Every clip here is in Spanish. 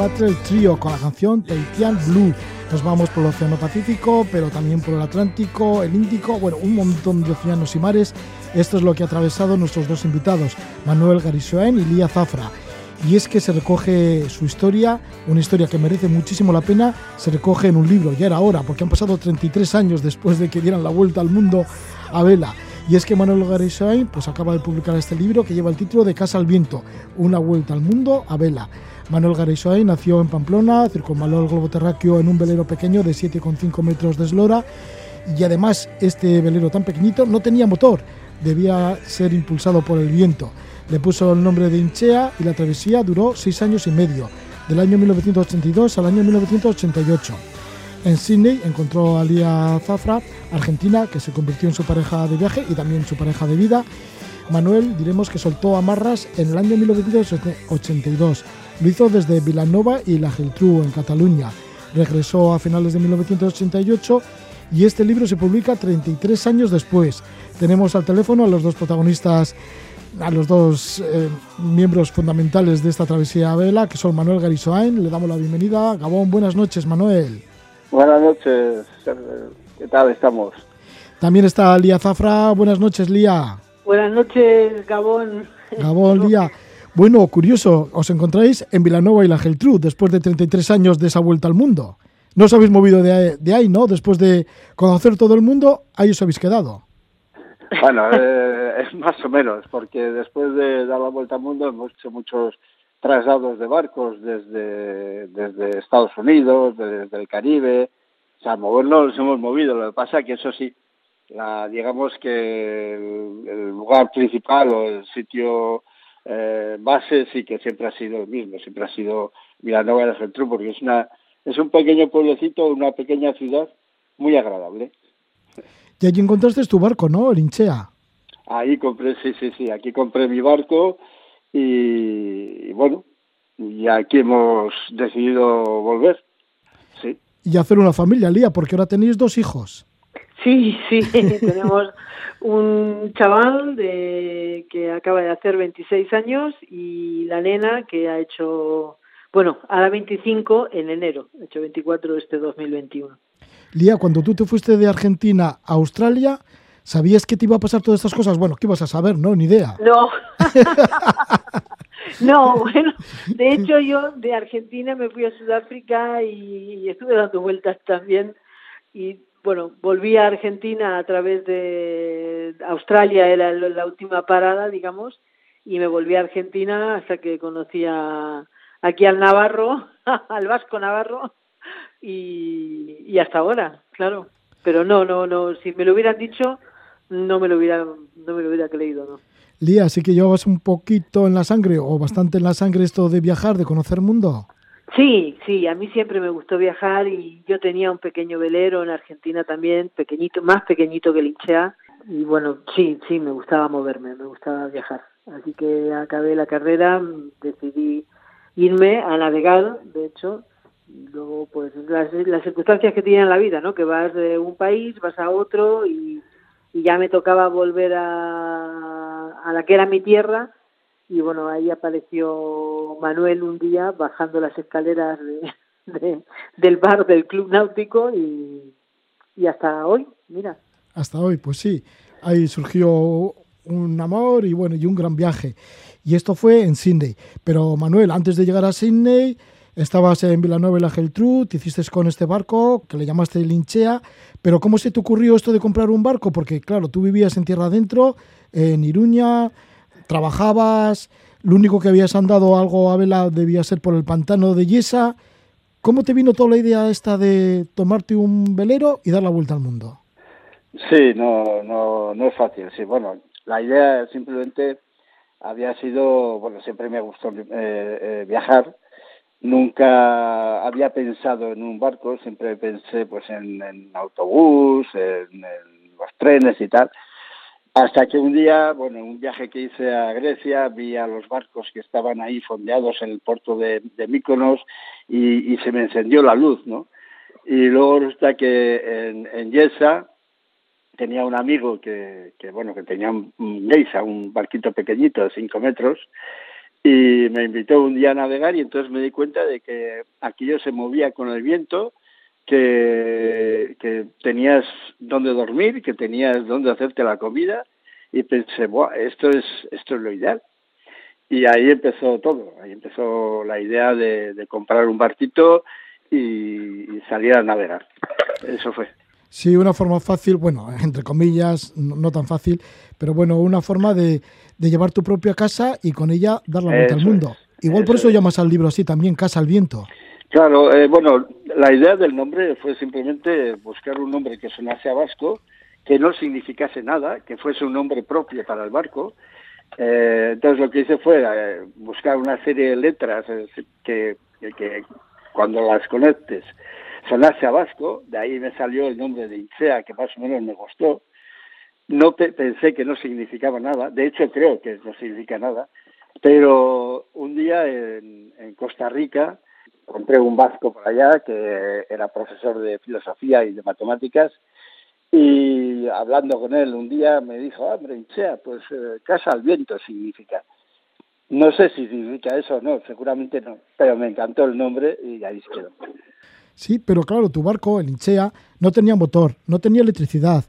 Battle Trio con la canción Tahitian Blue. Nos vamos por el Océano Pacífico, pero también por el Atlántico, el Índico, bueno, un montón de océanos y mares. Esto es lo que ha atravesado nuestros dos invitados, Manuel Garisoen y Lía Zafra. Y es que se recoge su historia, una historia que merece muchísimo la pena, se recoge en un libro, ya era hora, porque han pasado 33 años después de que dieran la vuelta al mundo a vela. Y es que Manuel Garisoen pues acaba de publicar este libro que lleva el título de Casa al Viento, una vuelta al mundo a vela. Manuel Garaysoay nació en Pamplona, circunvaló el globo terráqueo en un velero pequeño de 7,5 metros de eslora y además este velero tan pequeñito no tenía motor, debía ser impulsado por el viento. Le puso el nombre de Inchea y la travesía duró seis años y medio, del año 1982 al año 1988. En Sydney encontró a Lía Zafra, argentina, que se convirtió en su pareja de viaje y también su pareja de vida. Manuel, diremos que soltó amarras en el año 1982 lo hizo desde Vilanova y la Geltrú, en Cataluña. Regresó a finales de 1988 y este libro se publica 33 años después. Tenemos al teléfono a los dos protagonistas, a los dos eh, miembros fundamentales de esta travesía a vela, que son Manuel Garisoain. Le damos la bienvenida. Gabón, buenas noches, Manuel. Buenas noches, ¿qué tal estamos? También está Lía Zafra. Buenas noches, Lía. Buenas noches, Gabón. Gabón, Lía. Bueno, curioso, os encontráis en Vilanova y la Geltrú después de 33 años de esa vuelta al mundo. No os habéis movido de, ahí, ¿no? Después de conocer todo el mundo, ahí os habéis quedado. Bueno, eh, es más o menos, porque después de dar la vuelta al mundo hemos hecho muchos traslados de barcos desde, desde Estados Unidos, desde el Caribe. O sea, movernos nos hemos movido. Lo que pasa es que eso sí, la, digamos que el lugar principal o el sitio eh, base sí que siempre ha sido el mismo, siempre ha sido Vilanova de Geltrú, porque es una es un pequeño pueblecito, una pequeña ciudad muy agradable. Y allí encontraste tu barco, ¿no? El. Ahí compré, sí, sí, sí, aquí compré mi barco y, bueno, y aquí hemos decidido volver, sí. Y hacer una familia, Lía, porque ahora tenéis dos hijos. Sí, sí, tenemos un chaval de, que acaba de hacer 26 años y la nena que ha hecho, bueno, ahora 25 en enero, ha hecho 24 este 2021. Lía, cuando tú te fuiste de Argentina a Australia, ¿sabías que te iba a pasar todas estas cosas? Bueno, ¿qué ibas a saber? No, ni idea. No. no, bueno, de hecho yo de Argentina me fui a Sudáfrica y estuve dando vueltas también y bueno, volví a Argentina a través de Australia, era la última parada, digamos, y me volví a Argentina hasta que conocí aquí al Navarro, al Vasco Navarro, y, y hasta ahora, claro. Pero no, no, no, si me lo hubieran dicho, no me lo hubiera, no me lo hubiera creído, ¿no? Lía, ¿sí que llevabas un poquito en la sangre o bastante en la sangre esto de viajar, de conocer mundo? Sí, sí, a mí siempre me gustó viajar y yo tenía un pequeño velero en Argentina también, pequeñito, más pequeñito que el y bueno, sí, sí, me gustaba moverme, me gustaba viajar. Así que acabé la carrera, decidí irme a navegar, de hecho, luego pues las, las circunstancias que tiene en la vida, ¿no? Que vas de un país, vas a otro y, y ya me tocaba volver a, a la que era mi tierra y bueno, ahí apareció Manuel un día bajando las escaleras de, del bar del Club Náutico y, y hasta hoy, mira. Hasta hoy, pues sí. Ahí surgió un amor y bueno, y un gran viaje. Y esto fue en Sydney. Pero Manuel, antes de llegar a Sydney, estabas en Villanueva y la Geltrú, te hiciste con este barco que le llamaste Linchea. Pero ¿cómo se te ocurrió esto de comprar un barco? Porque claro, tú vivías en tierra adentro, en Iruña, trabajabas, lo único que habías andado algo a vela debía ser por el pantano de Yesa. ¿Cómo te vino toda la idea esta de tomarte un velero y dar la vuelta al mundo? Sí, no, no, no es fácil. Sí, bueno, la idea simplemente había sido, bueno, siempre me gustó eh, eh, viajar. Nunca había pensado en un barco, siempre pensé pues en, en autobús, en, los trenes y tal. Hasta que un día, bueno, en un viaje que hice a Grecia, vi a los barcos que estaban ahí fondeados en el puerto de, de Míconos y, se me encendió la luz, ¿no? Y luego resulta que en, en Yesa tenía un amigo que, que bueno, que tenía un, un un barquito pequeñito de cinco metros, y me invitó un día a navegar y entonces me di cuenta de que aquello se movía con el viento que, que tenías donde dormir, que tenías donde hacerte la comida y pensé, Buah, esto es esto es lo ideal. Y ahí empezó todo, ahí empezó la idea de, de comprar un barquito y, y, salir a navegar. Eso fue. Sí, una forma fácil, bueno, entre comillas, no, no tan fácil, pero bueno, una forma de, de, llevar tu propia casa y con ella dar la vuelta eso al mundo. Es, Igual por eso es. llamas al libro así también, Casa al Viento. Claro, eh, bueno, la idea del nombre fue simplemente buscar un nombre que sonase a vasco, que no significase nada, que fuese un nombre propio para el barco. Eh, entonces lo que hice fue eh, buscar una serie de letras que, que, que, cuando las conectes sonase a vasco, de ahí me salió el nombre de Icea, que más o menos me gustó. No pe pensé que no significaba nada, de hecho creo que no significa nada, pero un día en, en Costa Rica, encontré un vasco por allá que era profesor de filosofía y de matemáticas y hablando con él un día me dijo, hombre, Inchea, pues eh, casa al viento significa. No sé si significa eso o no, seguramente no, pero me encantó el nombre y ahí se quedó. Sí, pero claro, tu barco, el Inchea, no tenía motor, no tenía electricidad.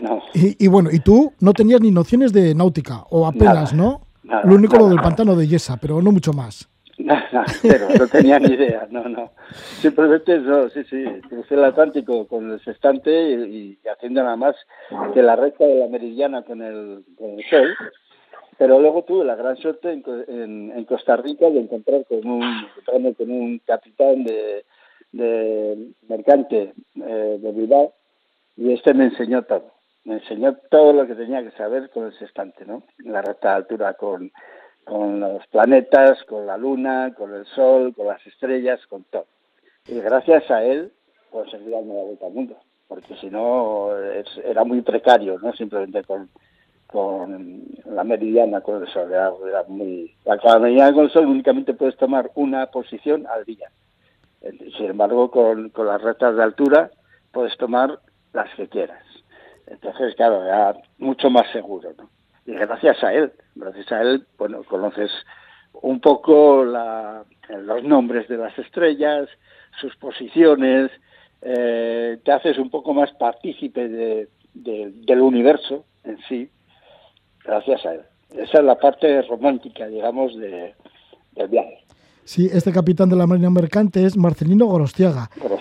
No. Y, y bueno, y tú no tenías ni nociones de náutica, o apenas, nada, ¿no? Nada, lo único nada, lo del pantano de Yesa, pero no mucho más. Nada, cero, no tenía ni idea, no, no. Simplemente eso, sí, sí, crucé el Atlántico con el sextante y, haciendo nada más que la recta de la meridiana con el, con el sol. Pero luego tuve la gran suerte en, en, en Costa Rica de encontrar con un, con un capitán de, de mercante eh, de Bilbao y este me enseñó todo. Me enseñó todo lo que tenía que saber con el sextante, ¿no? La recta de altura con, con los planetas, con la luna, con el sol, con las estrellas, con todo. Y gracias a él conseguí darme la vuelta al mundo, porque si no era muy precario, ¿no? Simplemente con, con la meridiana con el sol, era, era muy... Con la meridiana con el sol únicamente puedes tomar una posición al día. Sin embargo, con, con las rectas de altura puedes tomar las que quieras. Entonces, claro, era mucho más seguro, ¿no? Y gracias a él, gracias a él, bueno, conoces un poco la, los nombres de las estrellas, sus posiciones, eh, te haces un poco más partícipe de, de, del universo en sí, gracias a él. Esa es la parte romántica, digamos, de, del viaje. Sí, este capitán de la Marina Mercante es Marcelino Gorostiaga. Gorostiaga,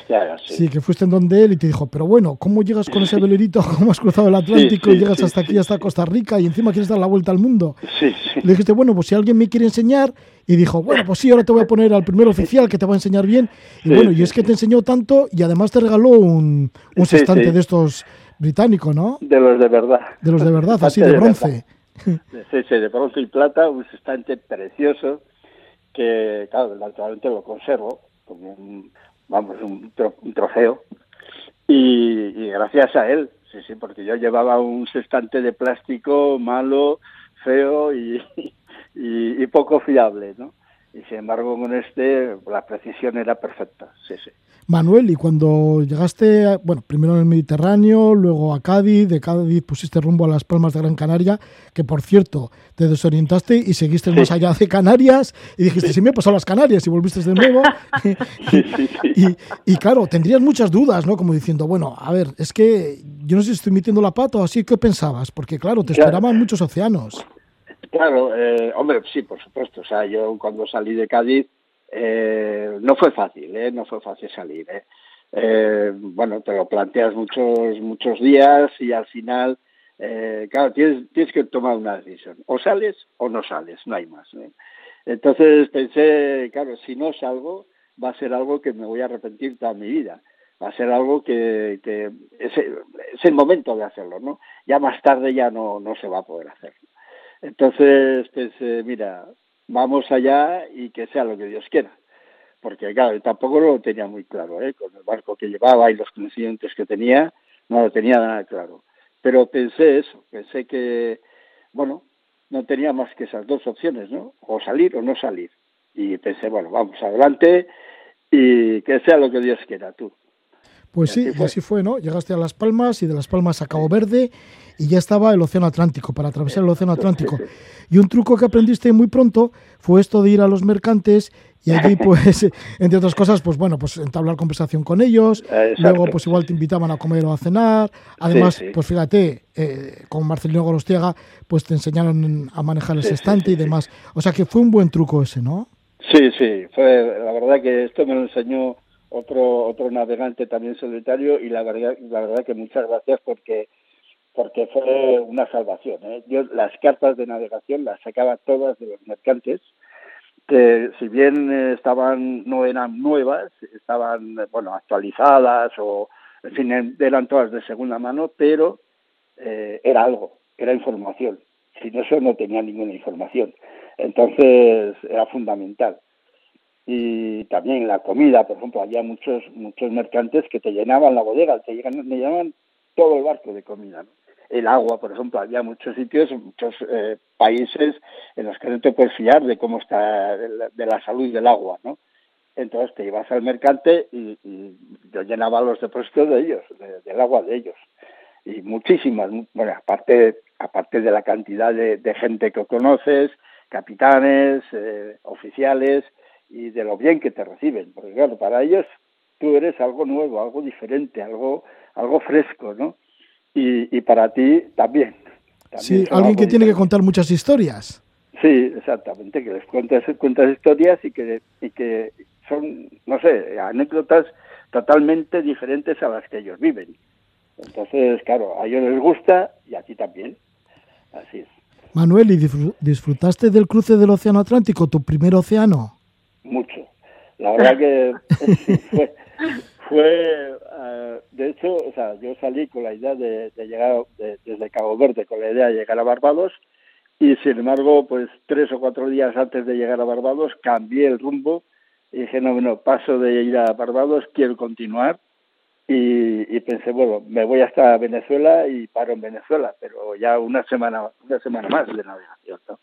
sí. Sí, que fuiste en donde él y te dijo, pero bueno, ¿cómo llegas con ese velerito? ¿Cómo has cruzado el Atlántico sí, y llegas hasta aquí, hasta Costa Rica y encima quieres dar la vuelta al mundo? Sí, sí. Le dijiste, bueno, pues si alguien me quiere enseñar, y dijo, bueno, pues sí, ahora te voy a poner al primer oficial que te va a enseñar bien. Y bueno, y es que te enseñó tanto y además te regaló un, un sextante de estos británico, ¿no? De los de verdad. De los de verdad, así de, de bronce. Sí, sí, de bronce y plata, un sextante precioso que, claro, naturalmente lo conservo como un, vamos, un, tro un trofeo. Y, y, gracias a él, sí, sí, porque yo llevaba un sextante de plástico malo, feo y, y, y poco fiable, ¿no? Y sin embargo, con este, la precisión era perfecta, sí, sí. Manuel, y cuando llegaste, bueno, primero en el Mediterráneo, luego a Cádiz, de Cádiz pusiste rumbo a las Palmas de Gran Canaria, que por cierto, te desorientaste y seguiste más allá de Canarias y dijiste, si me he pasado las Canarias y volviste de nuevo. y, claro, tendrías muchas dudas, ¿no? Como diciendo, bueno, a ver, es que yo no sé si estoy metiendo la pata o así, ¿qué pensabas? Porque claro, te esperaban muchos océanos. Claro, eh, hombre, sí, por supuesto. O sea, yo cuando salí de Cádiz eh, no fue fácil, ¿eh? No fue fácil salir, ¿eh? ¿eh? bueno, te lo planteas muchos muchos días y al final, eh, claro, tienes, tienes que tomar una decisión. O sales o no sales, no hay más. ¿eh? Entonces pensé, claro, si no salgo, va a ser algo que me voy a arrepentir toda mi vida. Va a ser algo que, que es, es el momento de hacerlo, ¿no? Ya más tarde ya no, no se va a poder hacer. Entonces pensé, mira, vamos allá y que sea lo que Dios quiera. Porque, claro, tampoco lo tenía muy claro, ¿eh? con el barco que llevaba y los conocimientos que tenía, no lo tenía nada claro. Pero pensé eso, pensé que, bueno, no tenía más que esas dos opciones, ¿no? O salir o no salir. Y pensé, bueno, vamos adelante y que sea lo que Dios quiera, tú. Pues sí, y así fue, ¿no? Llegaste a Las Palmas y de Las Palmas a Cabo Verde y ya estaba el Océano Atlántico, para atravesar el Océano Atlántico. Y un truco que aprendiste muy pronto fue esto de ir a los mercantes y allí, pues, entre otras cosas, pues bueno, pues entablar conversación con ellos, luego pues igual te invitaban a comer o a cenar, además, pues fíjate, eh, con Marcelino Gorostiaga, pues te enseñaron a manejar el estante y demás. O sea que fue un buen truco ese, ¿no? Sí, sí, fue, la verdad que esto me lo enseñó otro otro navegante también solitario y la verdad la verdad que muchas gracias porque porque fue una salvación. ¿eh? Yo las cartas de navegación las sacaba todas de los mercantes que si bien estaban no eran nuevas estaban bueno actualizadas o en fin eran todas de segunda mano pero eh, era algo era información sin eso no tenía ninguna información entonces era fundamental y también la comida, por ejemplo, había muchos muchos mercantes que te llenaban la bodega, te llenaban, me llenaban todo el barco de comida. El agua, por ejemplo, había muchos sitios, muchos eh, países en los que no te puedes fiar de cómo está, de la, salud del agua, ¿no? Entonces te ibas al mercante y, yo llenaba los depósitos de ellos, del agua de ellos. Y muchísimas, bueno, aparte, aparte de la cantidad de, gente que conoces, capitanes, eh, oficiales, y de lo bien que te reciben, porque claro, para ellos tú eres algo nuevo, algo diferente, algo, algo fresco, ¿no? Y, y para ti también. sí, alguien que tiene que contar muchas historias. Sí, exactamente, que les cuentas, cuentas historias y que, y que son, no sé, anécdotas totalmente diferentes a las que ellos viven. Entonces, claro, a ellos les gusta y a ti también. Así es. Manuel, ¿y disfrutaste del cruce del Océano Atlántico, tu primer océano? La verdad que fue, uh, de hecho, o sea, yo salí con la idea de, de llegar de, desde Cabo Verde, con la idea de llegar a Barbados, y sin embargo, pues tres o cuatro días antes de llegar a Barbados, cambié el rumbo y dije, no, bueno, paso de ir a Barbados, quiero continuar. Y, y pensé, bueno, me voy hasta Venezuela y paro en Venezuela, pero ya una semana, una semana más de navegación, ¿no?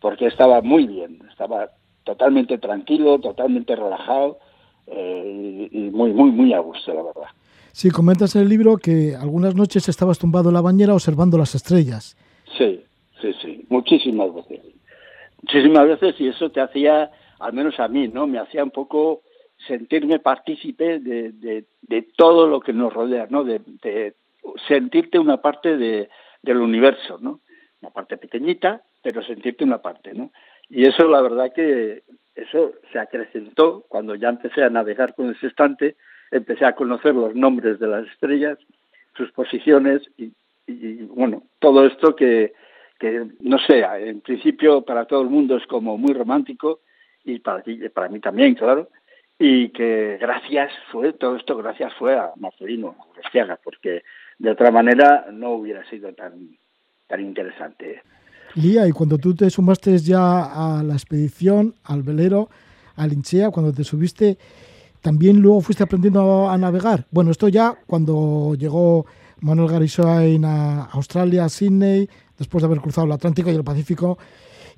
Porque estaba muy bien, estaba totalmente tranquilo, totalmente relajado eh, y, muy, muy, muy a gusto, la verdad. Sí, comentas en el libro que algunas noches estabas tumbado en la bañera observando las estrellas. Sí, sí, sí, muchísimas veces. Muchísimas veces y eso te hacía, al menos a mí, ¿no? Me hacía un poco sentirme partícipe de, de, de todo lo que nos rodea, ¿no? De, de sentirte una parte de, del universo, ¿no? Una parte pequeñita, pero sentirte una parte, ¿no? Y eso, la verdad que eso se acrecentó cuando ya empecé a navegar con ese estante, empecé a conocer los nombres de las estrellas, sus posiciones y, bueno, todo esto que, que, no sé, en principio para todo el mundo es como muy romántico y para, para mí también, claro, y que gracias fue, todo esto gracias fue a Marcelino Rostiaga, porque de otra manera no hubiera sido tan, tan interesante. Lía, y cuando tú te sumaste ya a la expedición, al velero, al Inchea, cuando te subiste, también luego fuiste aprendiendo a, navegar. Bueno, esto ya cuando llegó Manuel Garisoain a Australia, a Sydney, después de haber cruzado el Atlántico y el Pacífico,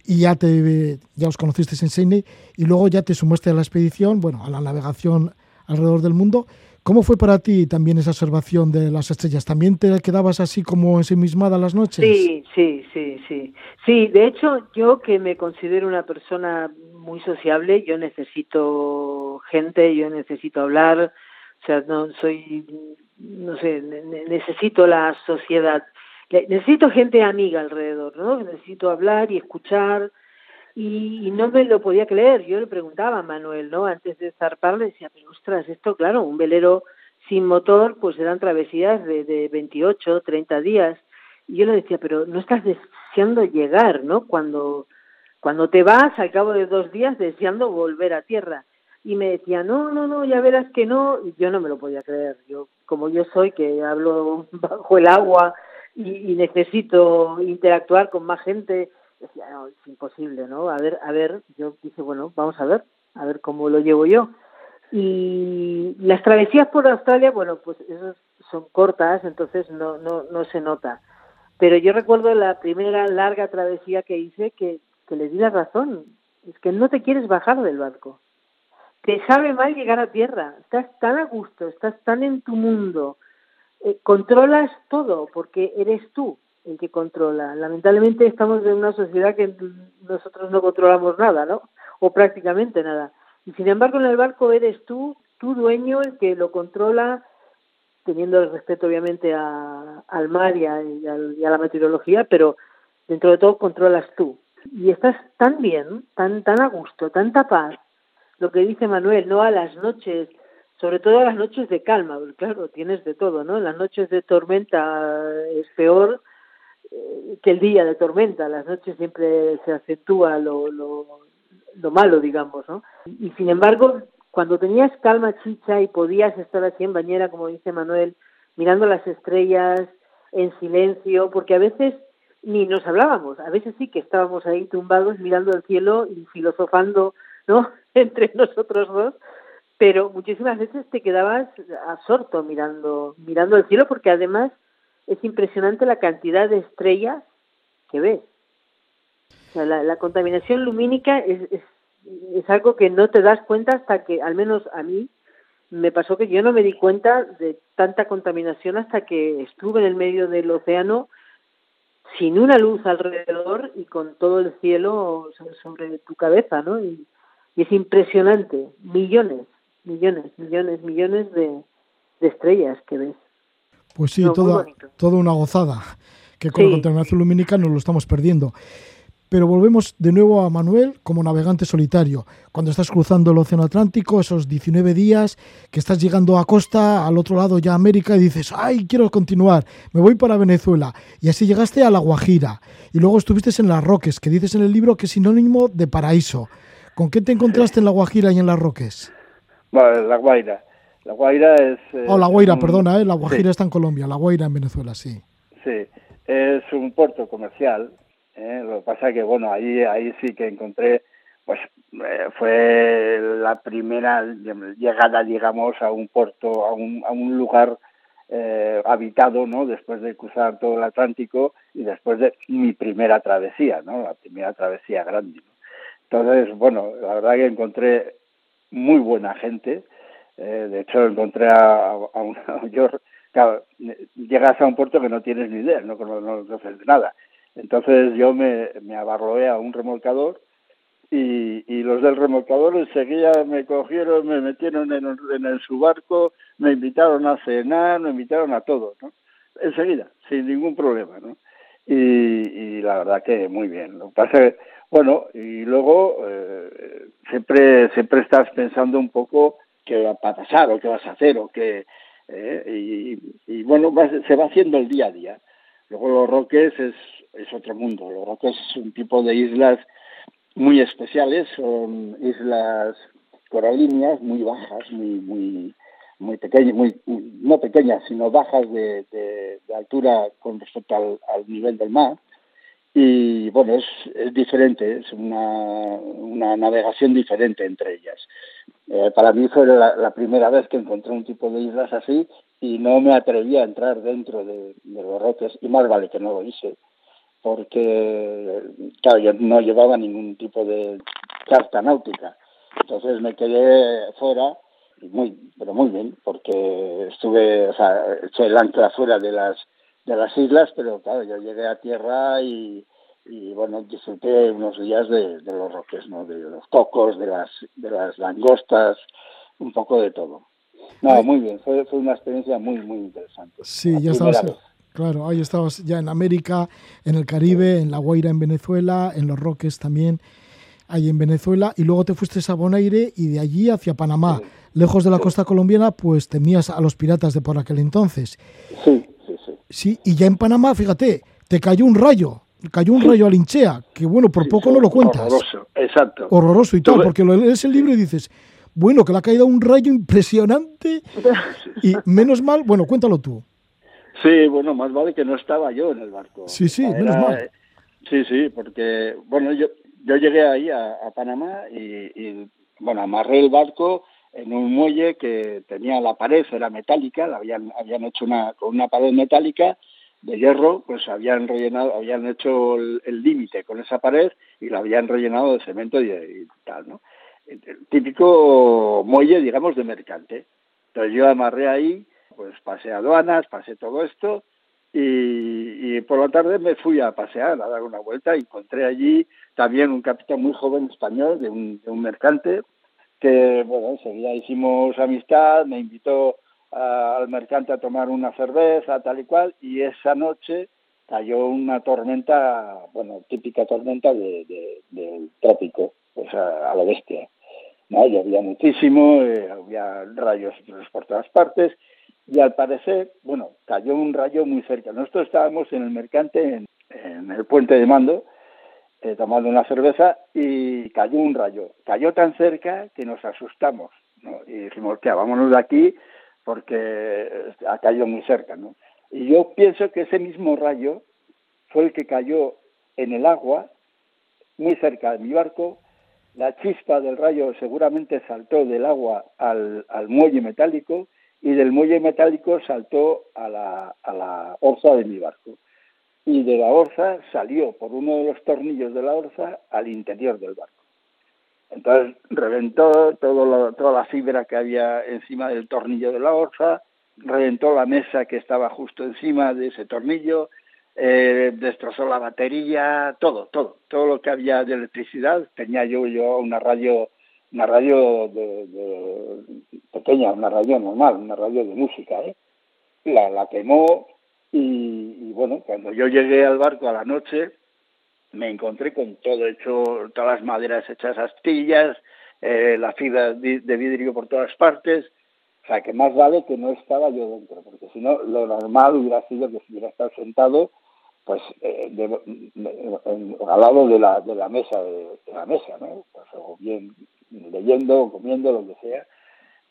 y ya, te, ya os conocisteis en Sydney, y luego ya te sumaste a la expedición, bueno, a la navegación alrededor del mundo. ¿Cómo fue para ti también esa observación de las estrellas? ¿También te quedabas así como ensimismada las noches? Sí, sí, sí, sí. Sí, de hecho, yo que me considero una persona muy sociable, yo necesito gente, yo necesito hablar, o sea, no soy, no sé, necesito la sociedad, necesito gente amiga alrededor, ¿no? Necesito hablar y escuchar, y, no me lo podía creer. Yo le preguntaba a Manuel, ¿no? Antes de zarpar, le decía, pero ostras, esto, claro, un velero sin motor, pues eran travesías de, de 28, 30 días. Y yo le decía, pero no estás deseando llegar, ¿no? Cuando, cuando te vas, al cabo de dos días, deseando volver a tierra. Y me decía, no, no, no, ya verás que no. Y yo no me lo podía creer. Yo, como yo soy, que hablo bajo el agua y, y necesito interactuar con más gente decía, no, es imposible, ¿no? A ver, a ver, yo dije, bueno, vamos a ver, a ver cómo lo llevo yo. Y las travesías por Australia, bueno, pues esas son cortas, entonces no, no, no se nota. Pero yo recuerdo la primera larga travesía que hice que, que le di la razón. Es que no te quieres bajar del barco. Te sabe mal llegar a tierra. Estás tan a gusto, estás tan en tu mundo. Eh, controlas todo porque eres tú el que controla. Lamentablemente estamos en una sociedad que nosotros no controlamos nada, ¿no? O prácticamente nada. Y sin embargo en el barco eres tú, tu dueño, el que lo controla, teniendo el respeto obviamente a, al mar y a, y a, la meteorología, pero dentro de todo controlas tú. Y estás tan bien, tan, tan a gusto, tanta paz, lo que dice Manuel, no a las noches, sobre todo a las noches de calma, porque claro, tienes de todo, ¿no? Las noches de tormenta es peor, eh, que el día de tormenta, las noches siempre se acentúa lo, lo, lo malo, digamos, ¿no? Y sin embargo, cuando tenías calma chicha y podías estar así en bañera, como dice Manuel, mirando las estrellas en silencio, porque a veces ni nos hablábamos, a veces sí que estábamos ahí tumbados mirando el cielo y filosofando, ¿no? Entre nosotros dos, pero muchísimas veces te quedabas absorto mirando, mirando el cielo, porque además es impresionante la cantidad de estrellas que ves. la, contaminación lumínica es, es, algo que no te das cuenta hasta que, al menos a mí, me pasó que yo no me di cuenta de tanta contaminación hasta que estuve en el medio del océano sin una luz alrededor y con todo el cielo sobre tu cabeza, ¿no? Y, es impresionante, millones, millones, millones, millones de estrellas que ves. Pues sí, toda, una gozada, que con la contaminación lumínica nos lo estamos perdiendo. Pero volvemos de nuevo a Manuel como navegante solitario. Cuando estás cruzando el Océano Atlántico, esos 19 días, que estás llegando a costa, al otro lado ya América, y dices, ay, quiero continuar, me voy para Venezuela. Y así llegaste a La Guajira. Y luego estuviste en Las Roques, que dices en el libro que es sinónimo de paraíso. ¿Con qué te encontraste en La Guajira y en Las Roques? Bueno, La Guaira. La Guaira es... oh, La Guaira, perdona, ¿eh? La Guajira está en Colombia, La Guaira en Venezuela, sí. Sí, es un puerto comercial. ¿eh? Lo que pasa es que, bueno, ahí, ahí sí que encontré, pues eh, fue la primera llegada, digamos, a un puerto, a un, a un lugar eh, habitado, ¿no? Después de cruzar todo el Atlántico y después de mi primera travesía, ¿no? La primera travesía grande. Entonces, bueno, la verdad que encontré muy buena gente, eh, de hecho, encontré a, a un yo, llegas a un puerto que no tienes ni idea, no, conoces nada. Entonces yo me, me abarroé a un remolcador y, y los del remolcador enseguida me cogieron, me metieron en, en su barco, me invitaron a cenar, me invitaron a todo, ¿no? Enseguida, sin ningún problema, ¿no? Y, y la verdad que muy bien. Lo que pasa es, bueno, y luego eh, siempre, siempre estás pensando un poco qué va a pasar o qué vas a hacer o qué eh, y, bueno se va haciendo el día a día. Luego los roques es, es otro mundo. Los roques es un tipo de islas muy especiales son islas coralíneas muy bajas muy muy muy pequeñas muy no pequeñas sino bajas de, altura con respecto al nivel del mar y bueno, es, es diferente, es una, una, navegación diferente entre ellas. Eh, para mí fue la, primera vez que encontré un tipo de islas así y no me atreví a entrar dentro de, los roques y más vale que no lo hice porque, claro, yo no llevaba ningún tipo de carta náutica. Entonces me quedé fuera muy, pero muy bien, porque estuve, o sea, eché el ancla fuera de las, de las islas, pero claro, yo llegué a tierra y, y bueno, disfruté unos días de, de, los roques, ¿no? De los cocos, de las, de las langostas, un poco de todo. No, muy bien, fue, fue una experiencia muy, muy interesante. Sí, ya estabas, claro, ahí estabas ya en América, en el Caribe, en La Guaira en Venezuela, en Los Roques también, ahí en Venezuela, y luego te fuiste a Bonaire y de allí hacia Panamá. Lejos de la costa colombiana, pues temías a los piratas de por aquel entonces. Sí, sí, y ya en Panamá, fíjate, te cayó un rayo, cayó un rayo a Linchea, que bueno, por poco no lo cuentas. Horroroso, exacto. Horroroso y tal, porque lo lees el libro y dices, bueno, que le ha caído un rayo impresionante y menos mal, bueno, cuéntalo tú. Sí, bueno, más vale que no estaba yo en el barco. Sí, sí, menos mal. Sí, sí, porque, bueno, yo, yo llegué ahí a, a Panamá y, y, bueno, amarré el barco en un muelle que tenía la pared, era metálica, la habían, habían hecho una, con una pared metálica de hierro, pues habían rellenado, habían hecho el límite con esa pared y la habían rellenado de cemento y, tal, ¿no? el típico muelle, digamos, de mercante. Entonces yo amarré ahí, pues pasé aduanas, pasé todo esto y, y, por la tarde me fui a pasear, a dar una vuelta y encontré allí también un capitán muy joven español de un, de un mercante que, bueno, enseguida hicimos amistad, me invitó al mercante a tomar una cerveza, tal y cual, y esa noche cayó una tormenta, bueno, típica tormenta de, de, del trópico, pues a, a la bestia. ¿no? Había muchísimo, eh, había rayos por todas partes, y al parecer, bueno, cayó un rayo muy cerca. Nosotros estábamos en el mercante, en el puente de mando, eh, tomando una cerveza, y cayó un rayo. Cayó tan cerca que nos asustamos, ¿no? Y dijimos. Vámonos de aquí porque ha caído muy cerca, ¿no? Y yo pienso que ese mismo rayo fue el que cayó en el agua, muy cerca de mi barco, la chispa del rayo seguramente saltó del agua al, al muelle metálico y del muelle metálico saltó a la, a la orza de mi barco. Y de la orza salió por uno de los tornillos de la orza al interior del barco. Entonces reventó todo lo, toda la fibra que había encima del tornillo de la orza, reventó la mesa que estaba justo encima de ese tornillo, eh, destrozó la batería, todo, todo, todo lo que había de electricidad. Tenía yo yo una radio, una radio de, pequeña, una radio normal, una radio de música, ¿eh? La, la quemó y, bueno, cuando yo llegué al barco a la noche, me encontré con todo hecho, todas las maderas hechas astillas, eh, la fibra de vidrio por todas partes. O sea, que más vale que no estaba yo dentro, porque si no, lo normal hubiera sido que si hubiera estado sentado pues eh, de, de, al lado de la, de la mesa de, de la mesa no pues, o bien leyendo comiendo lo que sea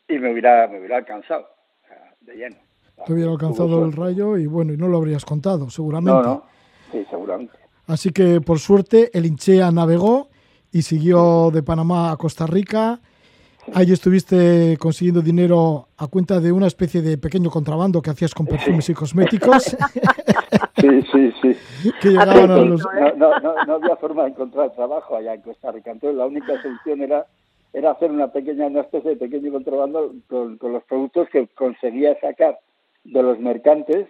y me hubiera me hubiera alcanzado o sea, de lleno te hubiera alcanzado el rayo y bueno y no lo habrías contado seguramente no, no. sí seguramente así que por suerte el Inchea navegó y siguió de Panamá a Costa Rica Ahí estuviste consiguiendo dinero a cuenta de una especie de pequeño contrabando que hacías con perfumes sí. y cosméticos. Sí, sí, sí. que llegaban a los... no, no, no, no, había forma de encontrar trabajo allá en Costa Rica. Entonces la única solución era, era hacer una pequeña, una especie de pequeño contrabando con, con los productos que conseguía sacar de los mercantes,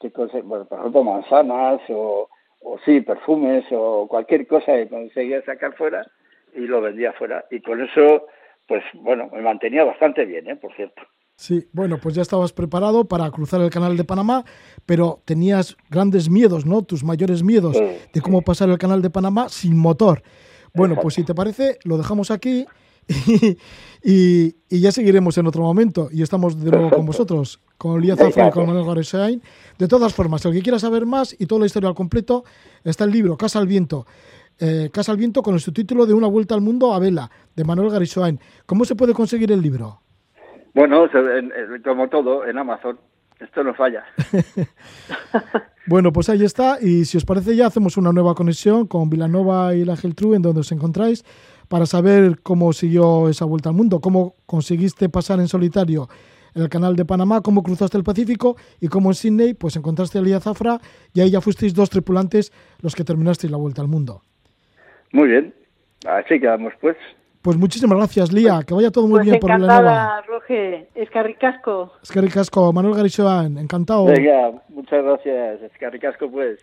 que bueno, por ejemplo manzanas o, o sí, perfumes o cualquier cosa que conseguía sacar fuera y lo vendía fuera. Y con eso pues bueno, me mantenía bastante bien, ¿eh? por cierto. Sí, bueno, pues ya estabas preparado para cruzar el canal de Panamá, pero tenías grandes miedos, ¿no? Tus mayores miedos sí, de cómo sí. pasar el canal de Panamá sin motor. Bueno, Exacto. pues si te parece, lo dejamos aquí y, y, y, ya seguiremos en otro momento. Y estamos de nuevo con vosotros, con Lía Zafra y con Manuel Garesain. De todas formas, el que quiera saber más y toda la historia al completo, está el libro Casa al Viento eh, Casa al Viento con el subtítulo de Una Vuelta al Mundo a Vela, de Manuel Garisoain. ¿Cómo se puede conseguir el libro? Bueno, como todo, en Amazon. Esto no falla. bueno, pues ahí está. Y si os parece, ya hacemos una nueva conexión con Vilanova y la Geltrú, en donde os encontráis, para saber cómo siguió esa vuelta al mundo, cómo conseguiste pasar en solitario el canal de Panamá, cómo cruzaste el Pacífico y cómo en Sydney pues encontraste a Lía Zafra y ahí ya fuisteis dos tripulantes los que terminasteis la vuelta al mundo. Muy bien, así quedamos pues. Pues muchísimas gracias, Lía. Pues, que vaya todo muy pues bien por Vilanova. Roge. Escarricasco. Escarricasco. Manuel Garixoan, encantado. Venga, muchas gracias. Escarricasco, pues.